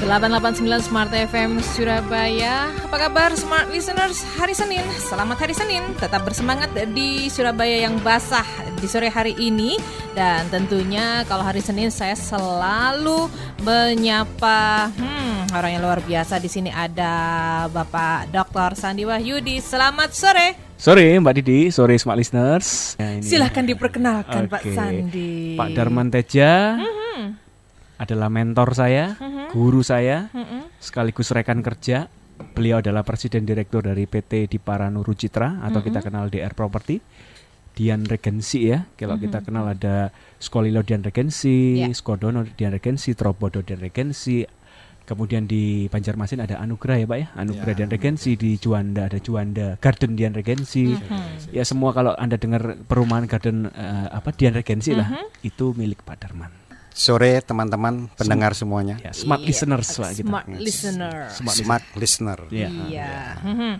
889 Smart FM Surabaya. Apa kabar Smart Listeners? Hari Senin, selamat hari Senin. Tetap bersemangat di Surabaya yang basah di sore hari ini. Dan tentunya kalau hari Senin saya selalu menyapa hmm, orang yang luar biasa. Di sini ada Bapak Dr. Sandi Wahyudi. Selamat sore. Sore Mbak Didi, sore Smart Listeners. Ya, Silahkan diperkenalkan Pak Sandi. Pak Darman Teja. Mm -hmm adalah mentor saya, uh-huh. guru saya, uh-huh. sekaligus rekan kerja. Beliau adalah presiden direktur dari PT Diparanuru Citra atau uh-huh. kita kenal DR Property. Dian Regensi ya, kalau kita kenal ada Skolilo Dian Regensi, yeah. Skodono Dian Regensi, Trobodo Dian Regensi, Kemudian di Banjarmasin ada Anugerah ya Pak ya, Anugerah ya, Dian Regensi di Juanda ada Juanda Garden Dian Regensi. -huh. Ya semua kalau Anda dengar perumahan Garden uh, apa Dian Regensi -huh. lah itu milik Pak Darman sore teman-teman pendengar semuanya. Ya, smart iya. listeners Pak gitu. Smart listener. Smart, smart listener. Iya. iya. Hmm.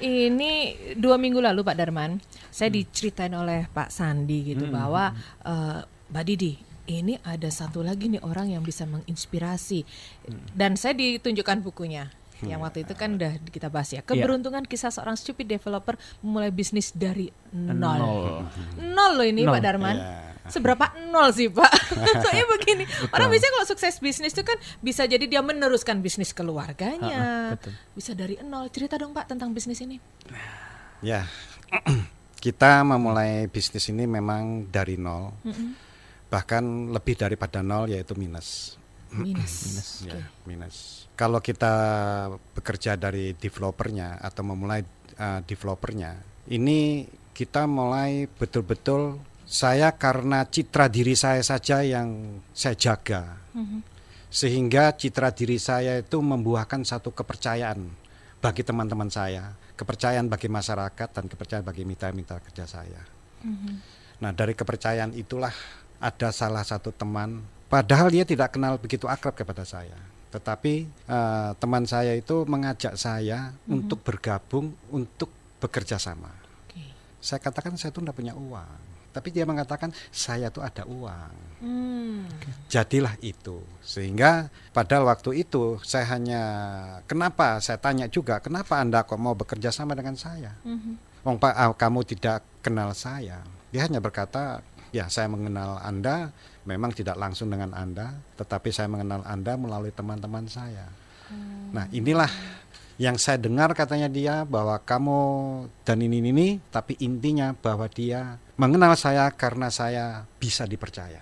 Ini dua minggu lalu Pak Darman, saya hmm. diceritain oleh Pak Sandi gitu hmm. bahwa uh, Mbak Didi ini ada satu lagi nih orang yang bisa menginspirasi hmm. dan saya ditunjukkan bukunya. Yang waktu itu kan udah kita bahas ya iya. keberuntungan kisah seorang stupid developer memulai bisnis dari nol nol, nol loh ini nol. Pak Darman yeah seberapa nol sih Pak? Soalnya begini, betul. orang biasanya kalau sukses bisnis itu kan bisa jadi dia meneruskan bisnis keluarganya, betul. bisa dari nol. Cerita dong Pak tentang bisnis ini. Ya, kita memulai bisnis ini memang dari nol, mm -hmm. bahkan lebih daripada nol yaitu minus. Minus, minus, ya, okay. minus. Kalau kita bekerja dari developernya atau memulai uh, developernya, ini kita mulai betul-betul saya karena citra diri saya saja yang saya jaga. Mm-hmm. Sehingga citra diri saya itu membuahkan satu kepercayaan bagi teman-teman saya, kepercayaan bagi masyarakat dan kepercayaan bagi mitra-mitra kerja saya. Mm-hmm. Nah, dari kepercayaan itulah ada salah satu teman, padahal dia tidak kenal begitu akrab kepada saya, tetapi uh, teman saya itu mengajak saya mm-hmm. untuk bergabung untuk bekerja sama. Okay. Saya katakan saya itu tidak punya uang tapi dia mengatakan saya tuh ada uang. Hmm. Jadilah itu. Sehingga pada waktu itu saya hanya kenapa saya tanya juga kenapa anda kok mau bekerja sama dengan saya? Hmm. Wong Pak ah, kamu tidak kenal saya. Dia hanya berkata ya saya mengenal anda memang tidak langsung dengan anda, tetapi saya mengenal anda melalui teman-teman saya. Hmm. Nah inilah yang saya dengar katanya dia bahwa kamu dan ini ini tapi intinya bahwa dia mengenal saya karena saya bisa dipercaya.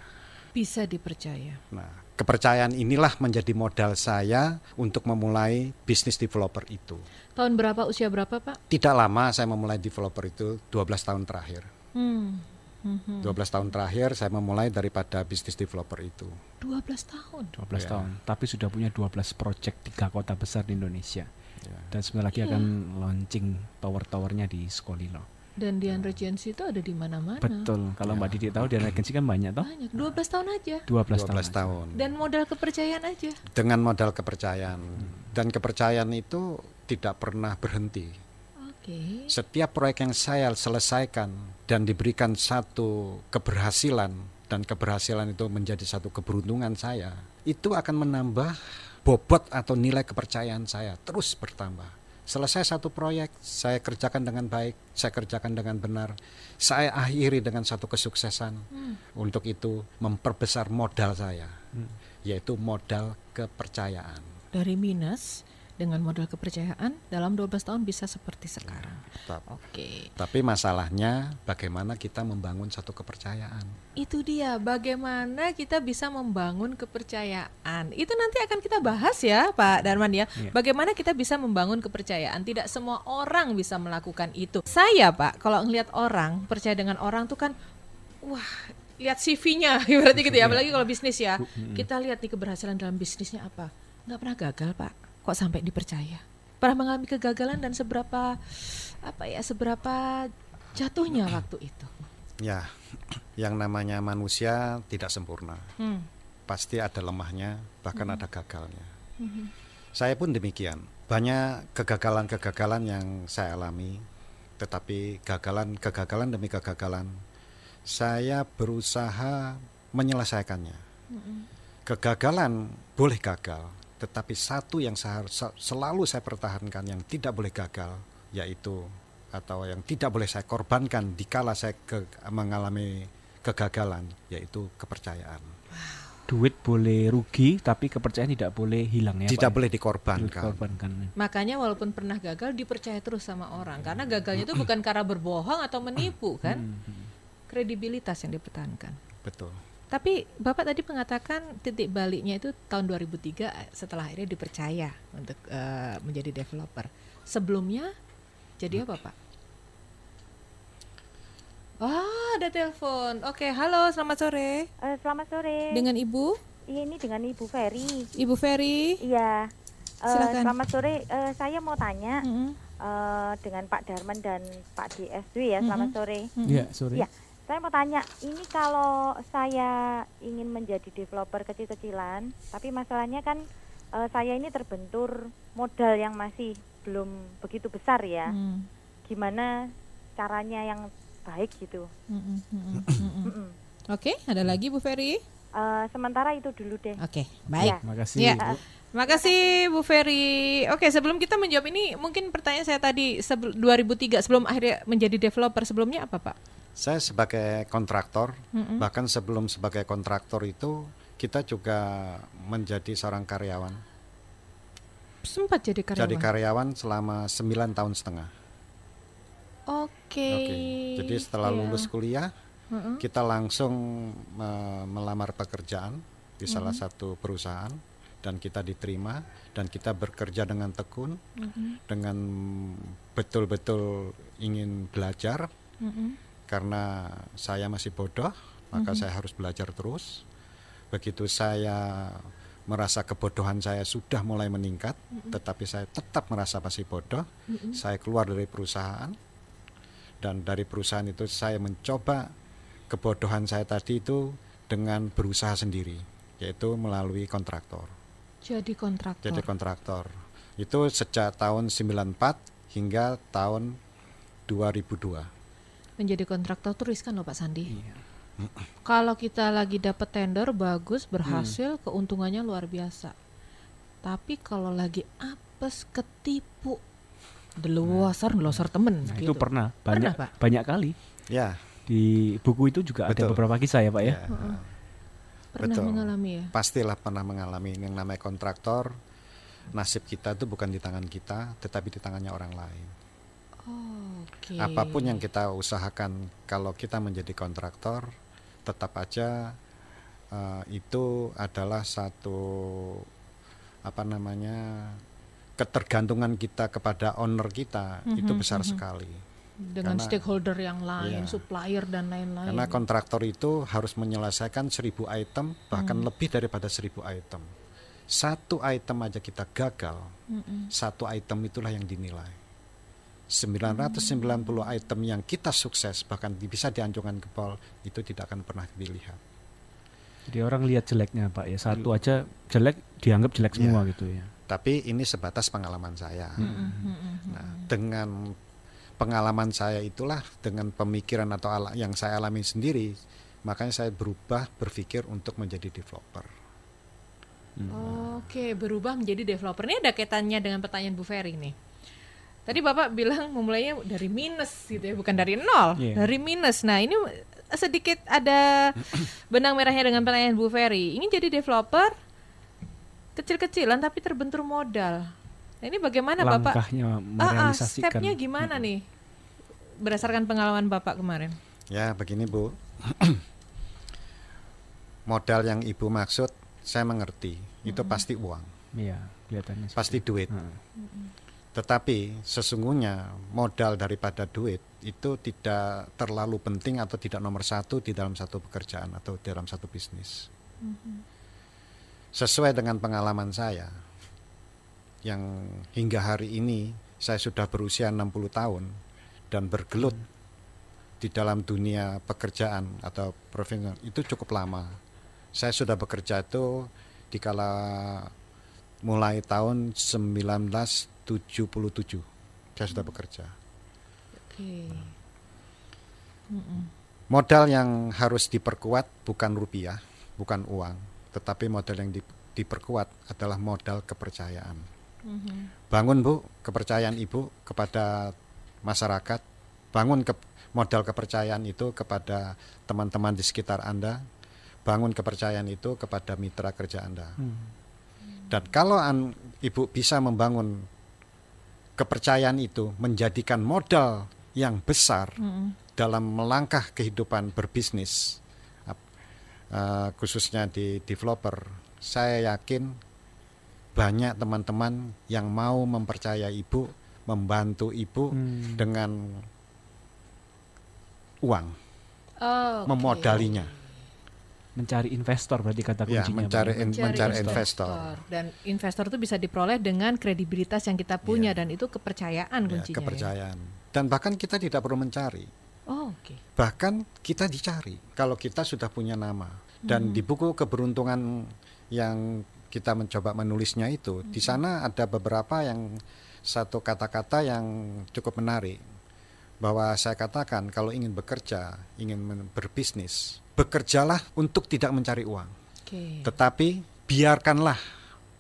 Bisa dipercaya. Nah, kepercayaan inilah menjadi modal saya untuk memulai bisnis developer itu. Tahun berapa usia berapa, Pak? Tidak lama saya memulai developer itu 12 tahun terakhir. Hmm. Mm -hmm. 12 tahun terakhir saya memulai daripada bisnis developer itu. 12 tahun. 12 ya. tahun. Tapi sudah punya 12 project tiga kota besar di Indonesia. Ya. Dan sebentar lagi ya. akan launching tower-towernya di Skolilo. Dan Dian Regency itu ada di mana-mana. Betul. Kalau ya. Mbak Didi tahu Dian Regency kan banyak toh? Banyak. 12 tahun aja. 12, 12 tahun. tahun. Dan modal kepercayaan aja. Dengan modal kepercayaan. Hmm. Dan kepercayaan itu tidak pernah berhenti. Okay. Setiap proyek yang saya selesaikan dan diberikan satu keberhasilan dan keberhasilan itu menjadi satu keberuntungan saya, itu akan menambah bobot atau nilai kepercayaan saya terus bertambah. Selesai satu proyek, saya kerjakan dengan baik, saya kerjakan dengan benar, saya akhiri dengan satu kesuksesan. Hmm. Untuk itu memperbesar modal saya, hmm. yaitu modal kepercayaan. Dari minus dengan modal kepercayaan dalam 12 tahun bisa seperti sekarang. Oke. Okay. Tapi masalahnya bagaimana kita membangun satu kepercayaan. Itu dia, bagaimana kita bisa membangun kepercayaan. Itu nanti akan kita bahas ya, Pak Darman ya. Yeah. Bagaimana kita bisa membangun kepercayaan. Tidak semua orang bisa melakukan itu. Saya, Pak, kalau ngelihat orang, percaya dengan orang tuh kan wah, lihat CV-nya berarti gitu ya, iya. apalagi kalau bisnis ya. Kita lihat nih keberhasilan dalam bisnisnya apa. Nggak pernah gagal, Pak kok sampai dipercaya? Pernah mengalami kegagalan dan seberapa apa ya seberapa jatuhnya waktu itu? Ya, yang namanya manusia tidak sempurna. Hmm. Pasti ada lemahnya, bahkan ada gagalnya. Saya pun demikian. Banyak kegagalan-kegagalan yang saya alami, tetapi gagalan-kegagalan demi kegagalan saya berusaha menyelesaikannya. Kegagalan boleh gagal, tetapi satu yang selalu saya pertahankan yang tidak boleh gagal, yaitu atau yang tidak boleh saya korbankan dikala saya ke- mengalami kegagalan, yaitu kepercayaan. Duit boleh rugi, tapi kepercayaan tidak boleh hilang ya. tidak Pak, boleh ya? dikorbankan. dikorbankan. Makanya walaupun pernah gagal dipercaya terus sama orang karena gagalnya itu bukan karena berbohong atau menipu kan. Kredibilitas yang dipertahankan. Betul. Tapi Bapak tadi mengatakan titik baliknya itu tahun 2003 setelah akhirnya dipercaya untuk eh, menjadi developer. Sebelumnya jadi apa, Pak? Wah, ada telepon. Oke, halo, selamat sore. Eh, selamat sore. Dengan Ibu? Iya, ini dengan Ibu Ferry. Ibu Ferry. Iya. Eh, Silakan. selamat sore. Eh, saya mau tanya Mm-mm. eh, dengan Pak Darman dan Pak DSW ya. Selamat sore. Iya, sorry. Iya. Saya mau tanya, ini kalau saya ingin menjadi developer kecil-kecilan, tapi masalahnya kan eh, saya ini terbentur modal yang masih belum begitu besar ya. Mm, Gimana caranya yang baik gitu? mm, mm, mm, mm, mm. Mm-mm. Oke, ada lagi Bu Ferry? Eh, sementara itu dulu deh. Oke, baik. Ya. Makasih. Ya. Bu. Makasih Bu Ferry. Oke, sebelum kita menjawab ini, mungkin pertanyaan saya tadi sebel- 2003 sebelum akhirnya menjadi developer sebelumnya apa Pak? Saya sebagai kontraktor, Mm-mm. bahkan sebelum sebagai kontraktor itu kita juga menjadi seorang karyawan. Sempat jadi karyawan. Jadi karyawan selama 9 tahun setengah. Oke. Oke. Jadi setelah Iya. lulus kuliah, Mm-mm. kita langsung me- melamar pekerjaan di salah satu perusahaan dan kita diterima dan kita bekerja dengan tekun, Mm-mm. dengan betul-betul ingin belajar Mm-mm. Karena saya masih bodoh, maka saya harus belajar terus. Begitu saya merasa kebodohan saya sudah mulai meningkat, tetapi saya tetap merasa masih bodoh, saya keluar dari perusahaan dan dari perusahaan itu saya mencoba kebodohan saya tadi itu dengan berusaha sendiri, yaitu melalui kontraktor. Jadi kontraktor. Jadi kontraktor. Itu sejak tahun 94 hingga tahun 2002. Menjadi kontraktor tuh riskan loh Pak Sandi. Iya. Kalau kita lagi dapat tender bagus, Hmm. berhasil, keuntungannya luar biasa. Tapi kalau lagi apes, ketipu, delosar, delosar temen Nah, gitu. itu pernah Pernah, banyak Pak? banyak kali Ya, di buku itu juga ada Betul. beberapa kisah ya, Pak ya. ya. Pernah betul. mengalami ya. pastilah pernah mengalami yang namanya kontraktor. Nasib kita itu bukan di tangan kita, tetapi di tangannya orang lain. Oke. Apa pun yang kita usahakan, kalau kita menjadi kontraktor, tetap aja eh, itu adalah satu apa namanya ketergantungan kita kepada owner kita itu besar sekali. dengan karena- stakeholder yang lain, Iya. supplier dan lain-lain. Karena kontraktor itu harus menyelesaikan seribu item, bahkan lebih daripada seribu item. Satu item aja kita gagal, Mm-mm. satu item itulah yang dinilai. 990 item yang kita sukses bahkan di- bisa dianjurkan ke pol itu tidak akan pernah dilihat. Jadi orang lihat jeleknya, Pak ya. Satu aja jelek dianggap jelek semua gitu ya. Tapi ini sebatas pengalaman saya. Mm-mm. Nah, dengan pengalaman saya itulah dengan pemikiran atau ala- yang saya alami sendiri, makanya saya berubah berpikir untuk menjadi developer. Oke, berubah menjadi developer. Ini ada kaitannya dengan pertanyaan Bu Ferry nih. Tadi Bapak bilang memulainya dari minus gitu ya, bukan dari nol, Iya. dari minus. Nah, ini sedikit ada benang merahnya dengan pertanyaan Bu Ferry. Ini jadi developer kecil-kecilan tapi terbentur modal. Nah, ini bagaimana Bapak? Langkahnya Ah, ah, merealisasikan. stepnya gimana nih? Berdasarkan pengalaman Bapak kemarin. Ya, begini Bu. Modal yang Ibu maksud saya mengerti, itu pasti uang, Iya, kelihatannya. pasti duit. itu. Tetapi sesungguhnya modal daripada duit itu tidak terlalu penting atau tidak nomor satu di dalam satu pekerjaan atau dalam satu bisnis. Sesuai dengan pengalaman saya, yang hingga hari ini saya sudah berusia 60 tahun dan bergelut di dalam dunia pekerjaan atau profesional itu cukup lama. Saya sudah bekerja itu di kala mulai tahun 1977 saya sudah bekerja. Oke. Modal yang harus diperkuat bukan rupiah, bukan uang, tetapi modal yang di- diperkuat adalah modal kepercayaan. Bangun Bu, kepercayaan Ibu kepada masyarakat, bangun ke, modal kepercayaan itu kepada teman-teman di sekitar Anda, bangun kepercayaan itu kepada mitra kerja Anda. Dan kalau an, Ibu bisa membangun kepercayaan itu menjadikan modal yang besar dalam melangkah kehidupan berbisnis, eh, khususnya di developer, saya yakin banyak teman-teman yang mau mempercayai ibu, membantu ibu Hmm. dengan uang, Oh, oke. memodalinya, Mencari investor berarti kata ya, kuncinya. mencari Pak. in- mencari investor. dan investor itu bisa diperoleh dengan kredibilitas yang kita punya dan itu kepercayaan Ya, kuncinya. ya. kepercayaan. Dan bahkan kita tidak perlu mencari, Oh, oke. bahkan kita dicari kalau kita sudah punya nama. Dan di buku keberuntungan yang kita mencoba menulisnya itu, di sana ada beberapa yang satu kata-kata yang cukup menarik bahwa saya katakan kalau ingin bekerja, ingin berbisnis, bekerjalah untuk tidak mencari uang, Oke. tetapi biarkanlah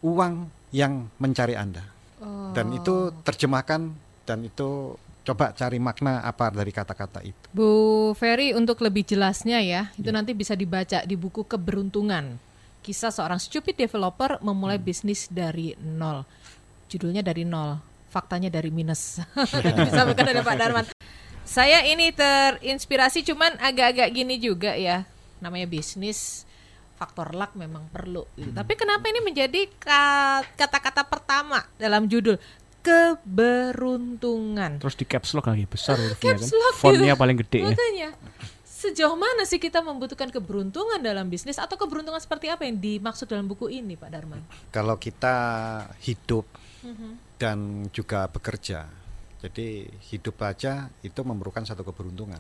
uang yang mencari Anda. Oh. Dan itu terjemahkan dan itu coba cari makna apa dari kata-kata itu. Bu Ferry untuk lebih jelasnya ya, itu nanti bisa dibaca di buku Keberuntungan. Kisah seorang stupid developer memulai bisnis dari nol. Judulnya dari nol, faktanya dari minus. Disampaikan oleh Pak Darman. Saya ini terinspirasi cuman agak-agak gini juga ya. Namanya bisnis faktor luck memang perlu gitu. Tapi kenapa ini menjadi ka- kata-kata pertama dalam judul keberuntungan? Terus di caps lock lagi besar hurufnya kan. caps lock Fontnya gitu. paling gede ya. Makanya sejauh mana sih kita membutuhkan keberuntungan dalam bisnis atau keberuntungan seperti apa yang dimaksud dalam buku ini, Pak Darman? Kalau kita hidup Mhm. Dan juga bekerja, jadi hidup aja itu memerlukan satu keberuntungan,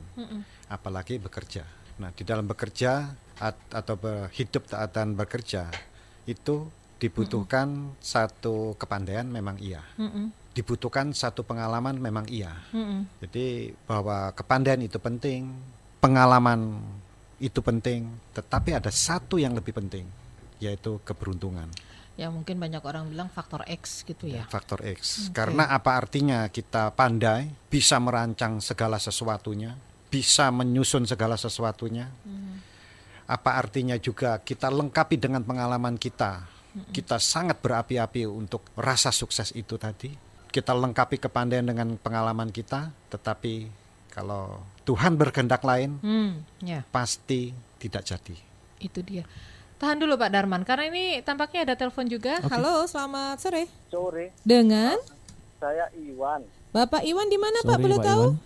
apalagi bekerja. Nah, di dalam bekerja at- atau hidup dan bekerja itu dibutuhkan satu kepandaian memang iya, dibutuhkan satu pengalaman memang iya. Jadi bahwa kepandaian itu penting, pengalaman itu penting, tetapi ada satu yang lebih penting, yaitu keberuntungan. Ya mungkin banyak orang bilang faktor X gitu ya. Faktor X. Karena apa artinya kita pandai, bisa merancang segala sesuatunya, bisa menyusun segala sesuatunya. Apa artinya juga kita lengkapi dengan pengalaman kita. Kita sangat berapi-api untuk rasa sukses itu tadi. Kita lengkapi kepandaian dengan pengalaman kita, tetapi kalau Tuhan berkehendak lain, Hmm, ya, pasti tidak jadi. itu dia. Tahan dulu Pak Darman karena ini tampaknya ada telepon juga. Halo, selamat sore. sore Dengan saya Iwan Bapak Iwan di mana Pak Iwan.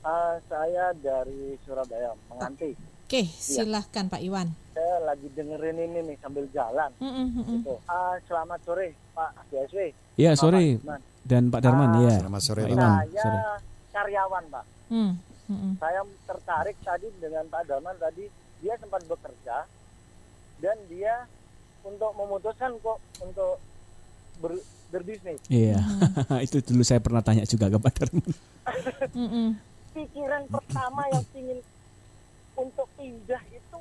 Ah, saya dari Surabaya menganti Oke, silahkan Pak Iwan. saya lagi dengerin ini nih sambil jalan gitu Ah, selamat sore Pak DSW Iya. Iman. Dan Pak Darman, Ah, iya. Selamat sore, Pak. Iwan, saya sorry. karyawan Pak Hmm, hmm, saya tertarik tadi dengan Pak Darman tadi dia sempat bekerja dan dia untuk memutuskan kok untuk ber- berbisnis Iya. itu dulu saya pernah tanya juga ke Pak Darman. hmm, hmm. pikiran pertama yang ingin untuk pindah itu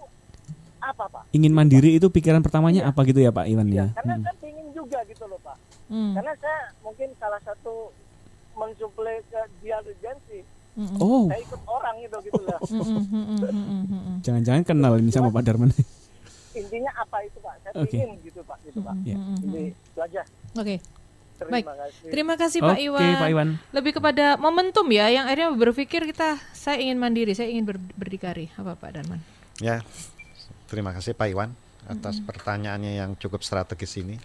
apa Pak? Ingin mandiri itu pikiran pertamanya apa gitu ya Pak Iwan ya? Karena Hmm. saya ingin juga gitu loh Pak. Hmm, Karena saya mungkin salah satu mensuplai ke dia agency. hmm, Oh, Saya ikut orang itu gitu lah. hmm, hmm, hmm, hmm, hmm, hmm, hmm. jangan-jangan kenal ini sama Pak Darman. Intinya apa itu Pak? Saya Oke. ingin gitu Pak, gitu Pak. Ya. Hmm, hmm, Jadi itu aja. Oke, Terima Baik. kasih. terima kasih Pak Oke, Iwan. Pak Iwan. Lebih kepada momentum ya, yang akhirnya berpikir kita, saya ingin mandiri, saya ingin ber- berdikari. Apa Pak Darman? Ya, terima kasih Pak Iwan atas pertanyaannya yang cukup strategis ini.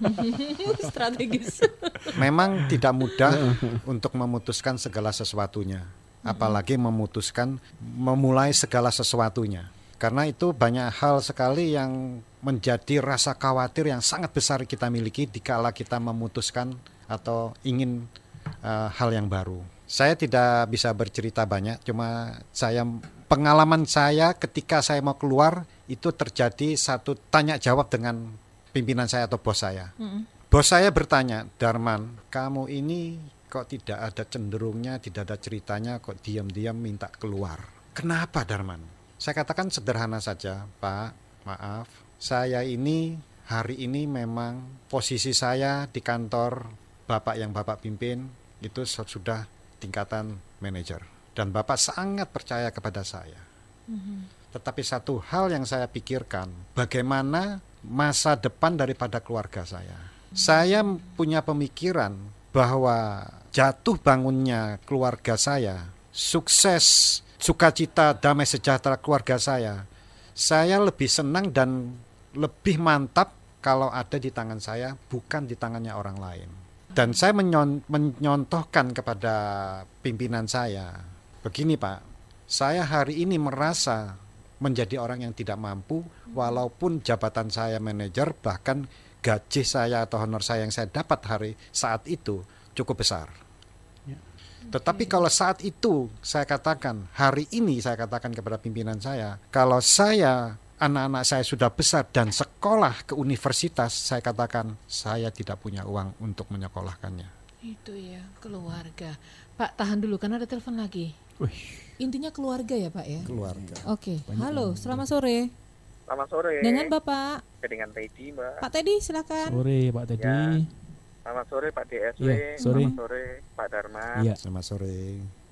Strategis. Memang tidak mudah untuk memutuskan segala sesuatunya, apalagi memutuskan memulai segala sesuatunya. Karena itu banyak hal sekali yang menjadi rasa khawatir yang sangat besar kita miliki dikala kita memutuskan atau ingin eh, hal yang baru. Saya tidak bisa bercerita banyak, cuma saya pengalaman saya ketika saya mau keluar itu terjadi satu tanya jawab dengan pimpinan saya atau bos saya. Bos saya bertanya, Darman, kamu ini kok tidak ada cenderungnya, tidak ada ceritanya, kok diam-diam minta keluar. Kenapa Darman? Saya katakan sederhana saja, Pak, maaf, saya ini hari ini memang posisi saya di kantor Bapak yang Bapak pimpin itu sudah tingkatan manajer. Dan Bapak sangat percaya kepada saya. Tetapi satu hal yang saya pikirkan, bagaimana masa depan daripada keluarga saya. Saya punya pemikiran bahwa jatuh bangunnya keluarga saya, sukses, sukacita, damai sejahtera keluarga saya, saya lebih senang dan lebih mantap kalau ada di tangan saya, bukan di tangannya orang lain. Dan saya menyon- menyontohkan kepada pimpinan saya, begini Pak, saya hari ini merasa menjadi orang yang tidak mampu, walaupun jabatan saya manajer, bahkan gaji saya atau honor saya yang saya dapat hari saat itu cukup besar. Tetapi kalau saat itu saya katakan, hari ini saya katakan kepada pimpinan saya, kalau saya anak-anak saya sudah besar dan sekolah ke universitas, saya katakan saya tidak punya uang untuk menyekolahkannya. Itu ya, keluarga. Pak, tahan dulu karena ada telepon lagi. Intinya keluarga ya, Pak ya? Keluarga. Oke, halo, selamat sore. Selamat sore. Dengan Bapak Dengan Teddy, Mbak. Pak Teddy, silakan. Sore Pak Teddy. Ya. Selamat sore Pak DSW. Iya, sore. Selamat sore Pak Darman. Iya. Selamat sore.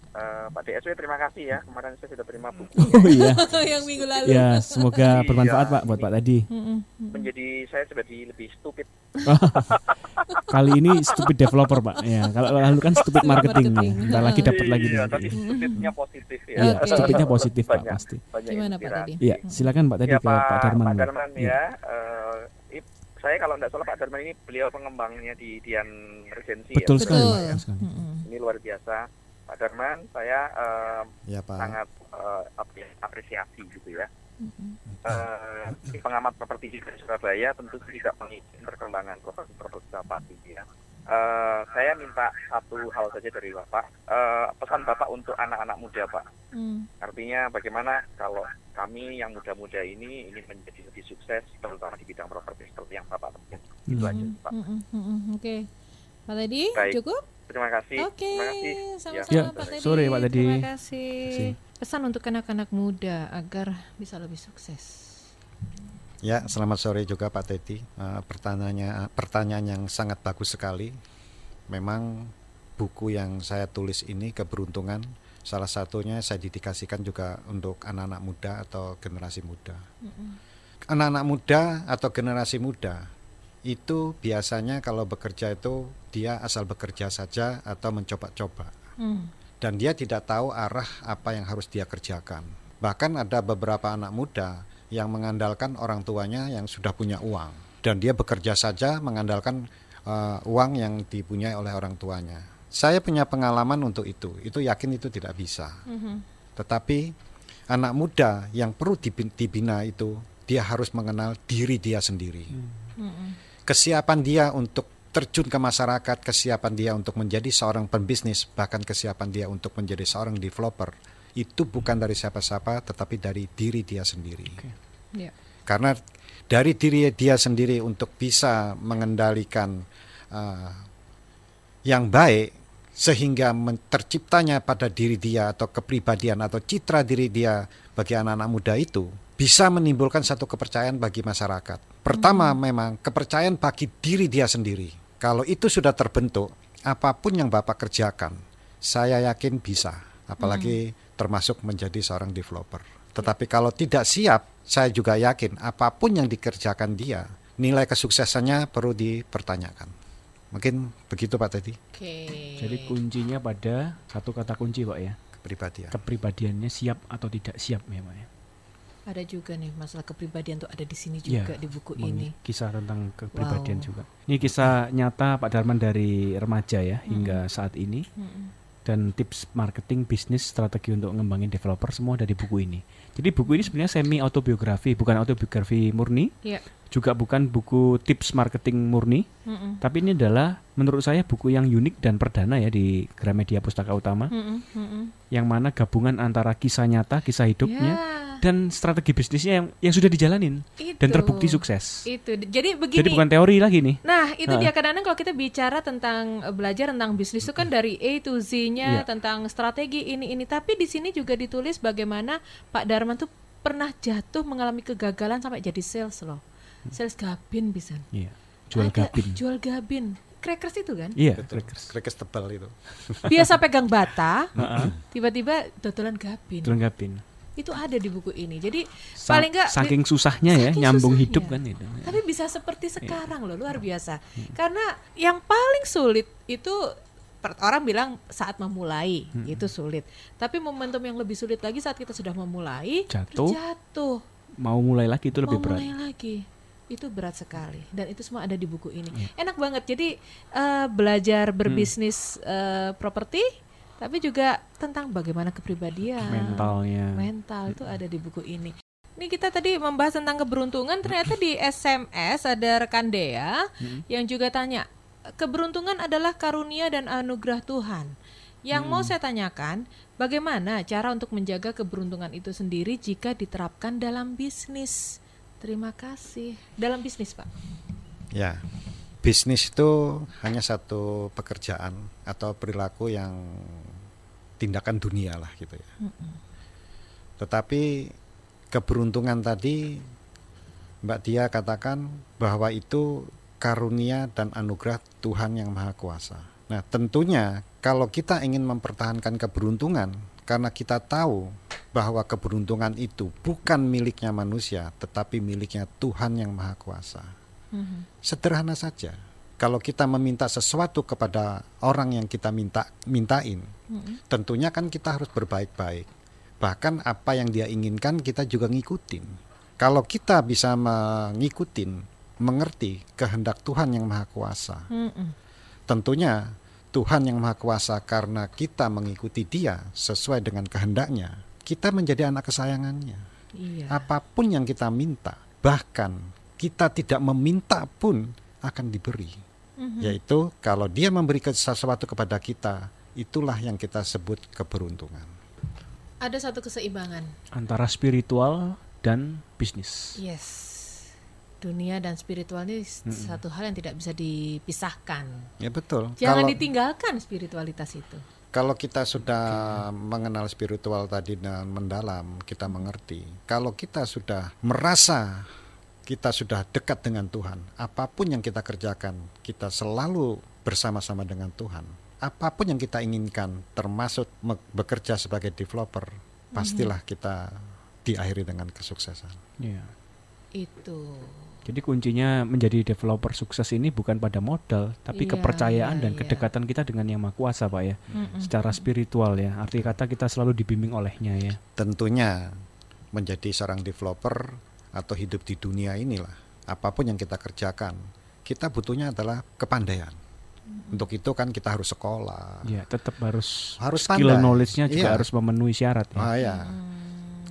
Eh, Pak DSW terima kasih ya. Kemarin saya sudah terima buku. Oh iya. Yang minggu lalu. Ya, semoga Iya. bermanfaat Pak buat Pak tadi. Menjadi saya jadi lebih stupid. Kali ini stupid developer Pak. Ya, kalau lalu kan stupid marketing nih. marketing. Bentar lagi dapat lagi Iya, nih. tapi stupidnya positif ya. Iya, Oke. stupidnya positif Pak Banyak- pasti. banyak Gimana, Pak, tadi? Iya, silakan Pak tadi Ya, ke Pak Darman. Pak Pak. Darman Iya. ya. eh, ip- saya kalau tidak salah Pak Darman ini beliau pengembangnya di Dian Regency Betul ya. sekali. Betul. Betul sekali. Mm-mm. Ini luar biasa. Pak Darman, saya eh, Ya Pak. sangat eh, ya, apresiasi gitu ya. Eh, si pengamat properti di Surabaya tentu tidak mengikuti perkembangan properti properti gitu ya. Eh, saya minta satu hal saja dari Bapak, Eh, pesan Bapak untuk anak-anak muda Pak. Mm. Artinya bagaimana kalau kami yang muda-muda ini ingin menjadi lebih sukses, terutama di bidang properti seperti yang Bapak temukan. Itu Hmm. aja Pak. Mm-mm. Mm-mm. Oke. Pak Teddy, Baik. cukup? Terima kasih. Oke, Terima kasih. sama-sama Ya, Pak Teddy. sore, Pak Teddy. Terima kasih. Kasih. Pesan untuk anak-anak muda agar bisa lebih sukses. Ya, selamat sore juga Pak Teti. Eh, pertanyaannya pertanyaan yang sangat bagus sekali. Memang buku yang saya tulis ini keberuntungan salah satunya saya dedikasikan juga untuk anak-anak muda atau generasi muda. Anak-anak muda atau generasi muda itu biasanya kalau bekerja itu dia asal bekerja saja atau mencoba-coba Mm. dan dia tidak tahu arah apa yang harus dia kerjakan. Bahkan ada beberapa anak muda yang mengandalkan orang tuanya yang sudah punya uang dan dia bekerja saja mengandalkan eh, uang yang dipunyai oleh orang tuanya. Saya punya pengalaman untuk itu. Itu yakin itu tidak bisa. Mhm. Tetapi anak muda yang perlu dibi- dibina itu dia harus mengenal diri dia sendiri. Mm-mm. Kesiapan dia untuk terjun ke masyarakat, kesiapan dia untuk menjadi seorang pembisnis, bahkan kesiapan dia untuk menjadi seorang developer itu bukan dari siapa-siapa tetapi dari diri dia sendiri. Ya. Karena dari diri dia sendiri untuk bisa mengendalikan uh, yang baik sehingga terciptanya pada diri dia atau kepribadian atau citra diri dia bagi anak-anak muda itu bisa menimbulkan satu kepercayaan bagi masyarakat. Pertama memang kepercayaan bagi diri dia sendiri. Kalau itu sudah terbentuk, apa pun yang Bapak kerjakan, saya yakin bisa. Apalagi termasuk menjadi seorang developer. Tetapi kalau tidak siap, saya juga yakin apa pun yang dikerjakan dia, nilai kesuksesannya perlu dipertanyakan. Mungkin begitu Pak Teddy, Oke. Jadi kuncinya pada satu kata kunci Pak ya. kepribadian. Kepribadiannya siap atau tidak siap ya Pak ya. Ada juga nih masalah kepribadian tuh ada di sini Iya, juga di buku ini. Kisah tentang kepribadian Wow. juga. Ini kisah nyata Pak Darman dari remaja ya hingga saat ini. Mm-mm. Dan tips marketing bisnis strategi untuk ngembangin developer semua dari buku ini. Jadi buku ini sebenarnya semi autobiografi, bukan autobiografi murni, Iya. juga bukan buku tips marketing murni, Mm-mm. tapi ini adalah menurut saya buku yang unik dan perdana ya di Gramedia Pustaka Utama, Mm-mm, mm-mm. yang mana gabungan antara kisah nyata, kisah hidupnya, Ya, dan strategi bisnisnya yang yang sudah dijalanin dan itu. terbukti sukses. Itu. Jadi begini. Jadi bukan teori lagi nih. Nah, itu Ha. dia kadang-kadang kalau kita bicara tentang eh, belajar tentang bisnis itu kan dari A to Z-nya Iya. tentang strategi ini ini. Tapi di sini juga ditulis bagaimana Pak Darman tuh pernah jatuh mengalami kegagalan sampai jadi sales loh. Sales gabin bisa. Iya. Jual Ada- gabin. Jual gabin. Crackers itu kan. Iya, Betul. crackers. Crackers tebal itu. Biasa pegang bata, tiba-tiba dodolan gabin. jual gabin. Itu ada di buku ini. Jadi Sa- paling enggak saking susahnya ya saking nyambung susahnya. hidup kan itu. Tapi bisa seperti sekarang loh, luar biasa. Hmm. Karena yang paling sulit itu orang bilang saat memulai Hmm. itu sulit. Tapi momentum yang lebih sulit lagi saat kita sudah memulai Jatuh. jatuh, Mau mulai lagi itu lebih mau berat. mulai lagi. Itu berat sekali dan itu semua ada di buku ini. Iya. Enak banget. Jadi eh, belajar Hmm. berbisnis eh, properti tapi juga tentang bagaimana kepribadian Mentalnya. mental itu ada di buku ini. Ini kita tadi membahas tentang keberuntungan, ternyata di SMS ada rekan Dea yang juga tanya, keberuntungan adalah karunia dan anugerah Tuhan. Yang mau saya tanyakan, bagaimana cara untuk menjaga keberuntungan itu sendiri jika diterapkan dalam bisnis? Terima kasih. Dalam bisnis, Pak. Ya, bisnis itu hanya satu pekerjaan atau perilaku yang tindakan dunia lah gitu ya. Tetapi keberuntungan tadi Mbak Dia katakan bahwa itu karunia dan anugerah Tuhan yang Maha Kuasa. Nah, tentunya kalau kita ingin mempertahankan keberuntungan karena kita tahu bahwa keberuntungan itu bukan miliknya manusia tetapi miliknya Tuhan yang Maha Kuasa. Sederhana saja. Kalau kita meminta sesuatu kepada orang yang kita minta mintain, tentunya kan kita harus berbaik-baik. Bahkan apa yang dia inginkan kita juga ngikutin. Kalau kita bisa mengikutin, mengerti kehendak Tuhan yang Maha Kuasa, Mm-mm. tentunya Tuhan yang Maha Kuasa karena kita mengikuti Dia sesuai dengan kehendaknya, kita menjadi anak kesayangannya Iya. apa pun yang kita minta, bahkan kita tidak meminta pun akan diberi. Mhm. Yaitu kalau dia memberi ke- sesuatu kepada kita, itulah yang kita sebut keberuntungan. Ada satu keseimbangan. Antara spiritual dan bisnis. Yes. Dunia dan spiritual ini satu hal yang tidak bisa dipisahkan. Ya betul. Jangan kalau ditinggalkan spiritualitas itu. kalau kita sudah mengenal spiritual tadi dan mendalam, kita mengerti. Kalau kita sudah merasa kita sudah dekat dengan Tuhan, apa pun yang kita kerjakan, kita selalu bersama-sama dengan Tuhan. Apa pun yang kita inginkan, termasuk bekerja sebagai developer, pastilah kita diakhiri dengan kesuksesan. Iya. Itu. Jadi kuncinya menjadi developer sukses ini bukan pada modal, tapi Iya, kepercayaan iya, dan iya. kedekatan kita dengan Yang Maha Kuasa, Pak ya. Mm-mm. Secara spiritual ya. Arti kata kita selalu dibimbing olehnya ya. Tentunya menjadi seorang developer atau hidup di dunia inilah, apa pun yang kita kerjakan, kita butuhnya adalah kepandaian. Untuk itu kan kita harus sekolah. Ya, tetap harus Harus skill knowledge-nya juga Iya. harus memenuhi syarat ya. Ah, ya.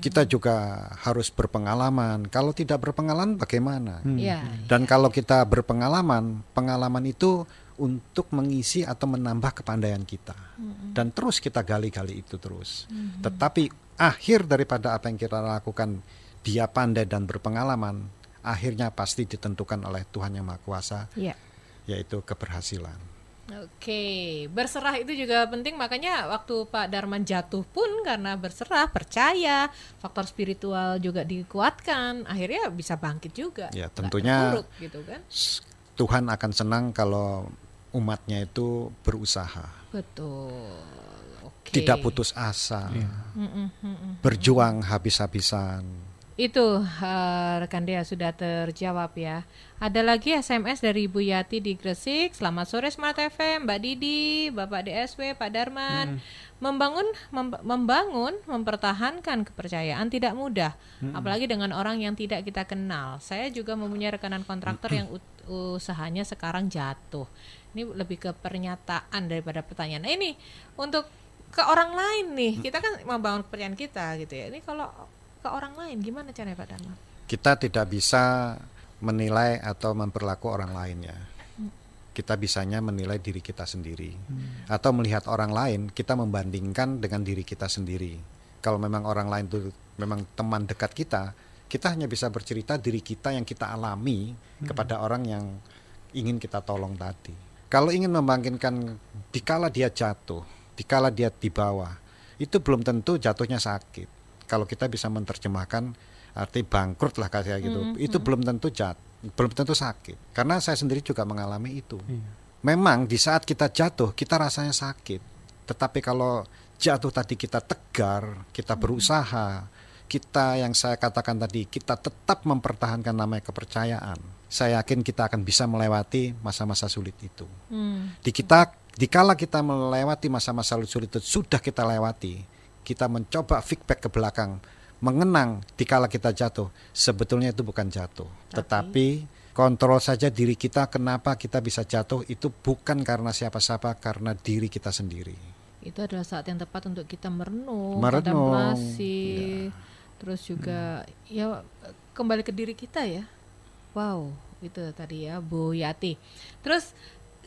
Kita juga harus berpengalaman. Kalau tidak berpengalaman bagaimana? Hmm. Ya. Dan kalau kita berpengalaman, pengalaman itu untuk mengisi atau menambah kepandaian kita. Dan terus kita gali-gali itu terus. Tetapi akhir daripada apa yang kita lakukan, dia pandai dan berpengalaman, akhirnya pasti ditentukan oleh Tuhan yang Maha Kuasa, Ya. yaitu keberhasilan. Oke, berserah itu juga penting makanya waktu Pak Darman jatuh pun karena berserah, percaya, faktor spiritual juga dikuatkan, akhirnya bisa bangkit juga. Ya, tentunya terpuruk gitu kan. Tuhan akan senang kalau umatnya itu berusaha, Betul. Oke. tidak putus asa, mm-mm. berjuang habis-habisan. Itu eh, rekan Dea sudah terjawab ya. Ada lagi SMS dari Ibu Yati di Gresik. Selamat sore Smart FM, Mbak Didi, Bapak DSW, Pak Darman. Membangun mem- membangun, mempertahankan kepercayaan tidak mudah, apalagi dengan orang yang tidak kita kenal. Saya juga mempunyai rekanan kontraktor yang usahanya sekarang jatuh. Ini lebih ke pernyataan daripada pertanyaan. Nah, ini untuk ke orang lain nih, kita kan membangun kepercayaan kita gitu ya. Ini kalau ke orang lain gimana caranya Pak Dharma? Kita tidak bisa menilai atau memperlaku orang lain ya. Kita bisanya menilai diri kita sendiri atau melihat orang lain kita membandingkan dengan diri kita sendiri. Kalau memang orang lain itu memang teman dekat kita, kita hanya bisa bercerita diri kita yang kita alami kepada orang yang ingin kita tolong tadi. Kalau ingin membangkitkan dikala dia jatuh, dikala dia di bawah, itu belum tentu jatuhnya sakit. Kalau kita bisa menerjemahkan arti bangkrut lah kayak gitu, itu belum tentu jat, belum tentu sakit. Karena saya sendiri juga mengalami itu. Memang di saat kita jatuh kita rasanya sakit, tetapi kalau jatuh tadi kita tegar, kita berusaha, kita yang saya katakan tadi kita tetap mempertahankan namanya kepercayaan. Saya yakin kita akan bisa melewati masa-masa sulit itu. Hmm. Di kita dikala kita melewati masa-masa sulit itu sudah kita lewati, kita mencoba feedback ke belakang, mengenang dikala kita jatuh, sebetulnya itu bukan jatuh, tetapi kontrol saja diri kita kenapa kita bisa jatuh itu bukan karena siapa-siapa karena diri kita sendiri. Itu adalah saat yang tepat untuk kita merenung, Merenung, kontemplasi, terus juga ya kembali ke diri kita ya. Wow, itu tadi ya Bu Yati. Terus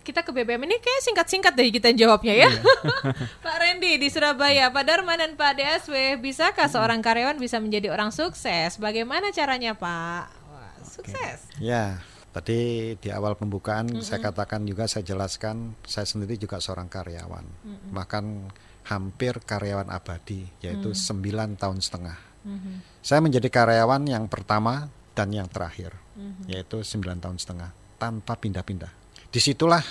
kita ke BBM ini kayak singkat-singkat deh kita jawabnya ya. Pak Randy di Surabaya, Pak Darman dan Pak DSW, bisakah seorang karyawan bisa menjadi orang sukses? Bagaimana caranya Pak? Wah, sukses. Ya, tadi di awal pembukaan saya katakan juga saya jelaskan saya sendiri juga seorang karyawan, bahkan hampir karyawan abadi yaitu sembilan tahun setengah. Saya menjadi karyawan yang pertama dan yang terakhir, yaitu 9 tahun setengah tanpa pindah-pindah. Di situlah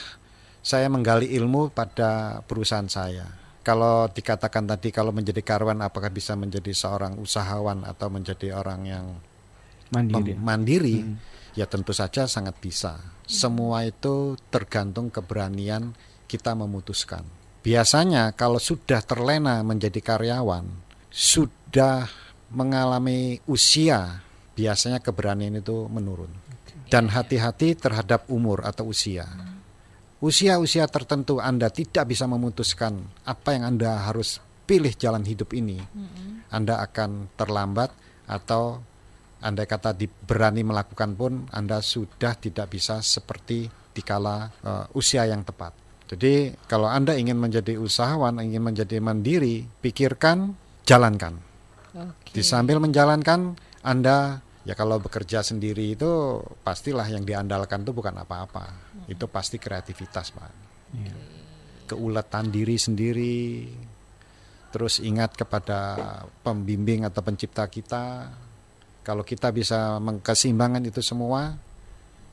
saya menggali ilmu pada perusahaan saya. Kalau dikatakan tadi kalau menjadi karyawan apakah bisa menjadi seorang usahawan atau menjadi orang yang Mandiri. mandiri, ya tentu saja sangat bisa. Semua itu tergantung keberanian kita memutuskan. Biasanya kalau sudah terlena menjadi karyawan, sudah mengalami usia, biasanya keberanian itu menurun. Dan hati-hati terhadap umur atau usia. Usia-usia tertentu Anda tidak bisa memutuskan apa yang Anda harus pilih jalan hidup ini. Anda akan terlambat atau Anda kata berani melakukan pun Anda sudah tidak bisa seperti dikala eh, usia yang tepat. Jadi kalau Anda ingin menjadi usahawan, ingin menjadi mandiri, pikirkan, jalankan. Oke. Di sambil menjalankan Anda ya kalau bekerja sendiri itu pastilah yang diandalkan itu bukan apa-apa. Itu pasti kreativitas, Pak. Keuletan diri sendiri. Terus ingat kepada pembimbing atau pencipta kita. Kalau kita bisa mengkeseimbangan itu semua,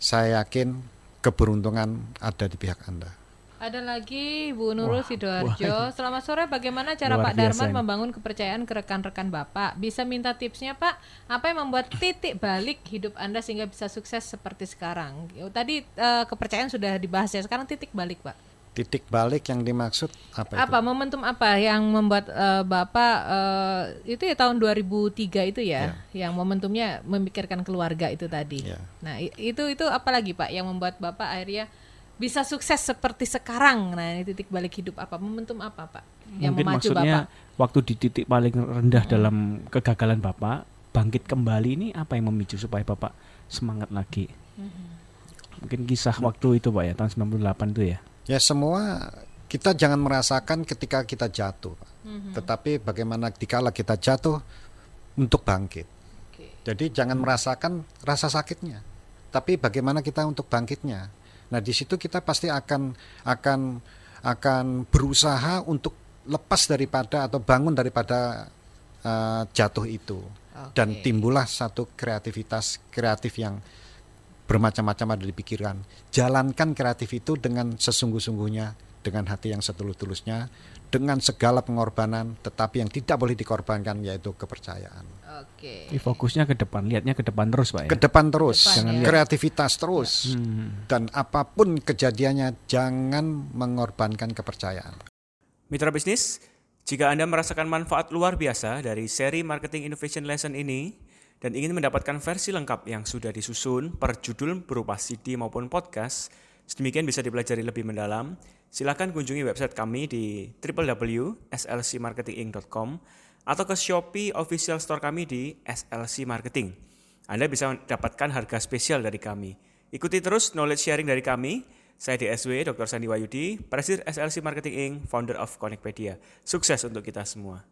saya yakin keberuntungan ada di pihak Anda. Ada lagi Bu Nurul Sidoarjo. Selamat sore. Bagaimana cara Luar Pak Darman ini. membangun kepercayaan ke rekan-rekan Bapak? Bisa minta tipsnya Pak? Apa yang membuat titik balik hidup Anda sehingga bisa sukses seperti sekarang? Ya, Tadi eh, kepercayaan sudah dibahas ya. Sekarang titik balik Pak. Titik balik yang dimaksud apa, itu? Apa momentum apa yang membuat eh, Bapak eh, itu ya tahun 2003 itu ya, yang momentumnya memikirkan keluarga itu tadi. Ya. Nah, itu itu apa lagi Pak yang membuat Bapak akhirnya bisa sukses seperti sekarang? Nah, ini titik balik hidup apa? Momentum apa, Pak? Yang Mungkin memacu maksudnya Bapak? waktu di titik paling rendah dalam kegagalan Bapak, bangkit kembali ini apa yang memicu supaya Bapak semangat lagi? Mungkin kisah waktu itu Pak ya, tahun 98 itu ya. Ya semua kita jangan merasakan ketika kita jatuh, Pak. tetapi bagaimana dikala kita jatuh untuk bangkit. Jadi jangan merasakan rasa sakitnya, tapi bagaimana kita untuk bangkitnya. Nah di situ kita pasti akan akan akan berusaha untuk lepas daripada atau bangun daripada eh, jatuh itu dan Oke. timbullah satu kreativitas kreatif yang bermacam-macam ada di pikiran. Jalankan kreatif itu dengan sesungguh-sungguhnya, dengan hati yang setulus-tulusnya, dengan segala pengorbanan, tetapi yang tidak boleh dikorbankan yaitu kepercayaan. Oke. Ini fokusnya ke depan, lihatnya ke depan terus Pak ya. Ke depan terus, Depan, Jangan ya. lihat- kreativitas terus, Hmm. dan apa pun kejadiannya jangan mengorbankan kepercayaan. Mitra bisnis, jika Anda merasakan manfaat luar biasa dari seri Marketing Innovation Lesson ini dan ingin mendapatkan versi lengkap yang sudah disusun per judul berupa CD maupun podcast, Sedemikian bisa dipelajari lebih mendalam. Silakan kunjungi website kami di www.slcmarketinginc.com atau ke Shopee official store kami di SLC Marketing. Anda bisa mendapatkan harga spesial dari kami. Ikuti terus knowledge sharing dari kami. Saya DSW Dr. Sandi Wayudi, Presiden SLC Marketing Inc., founder of Connectpedia. Sukses untuk kita semua.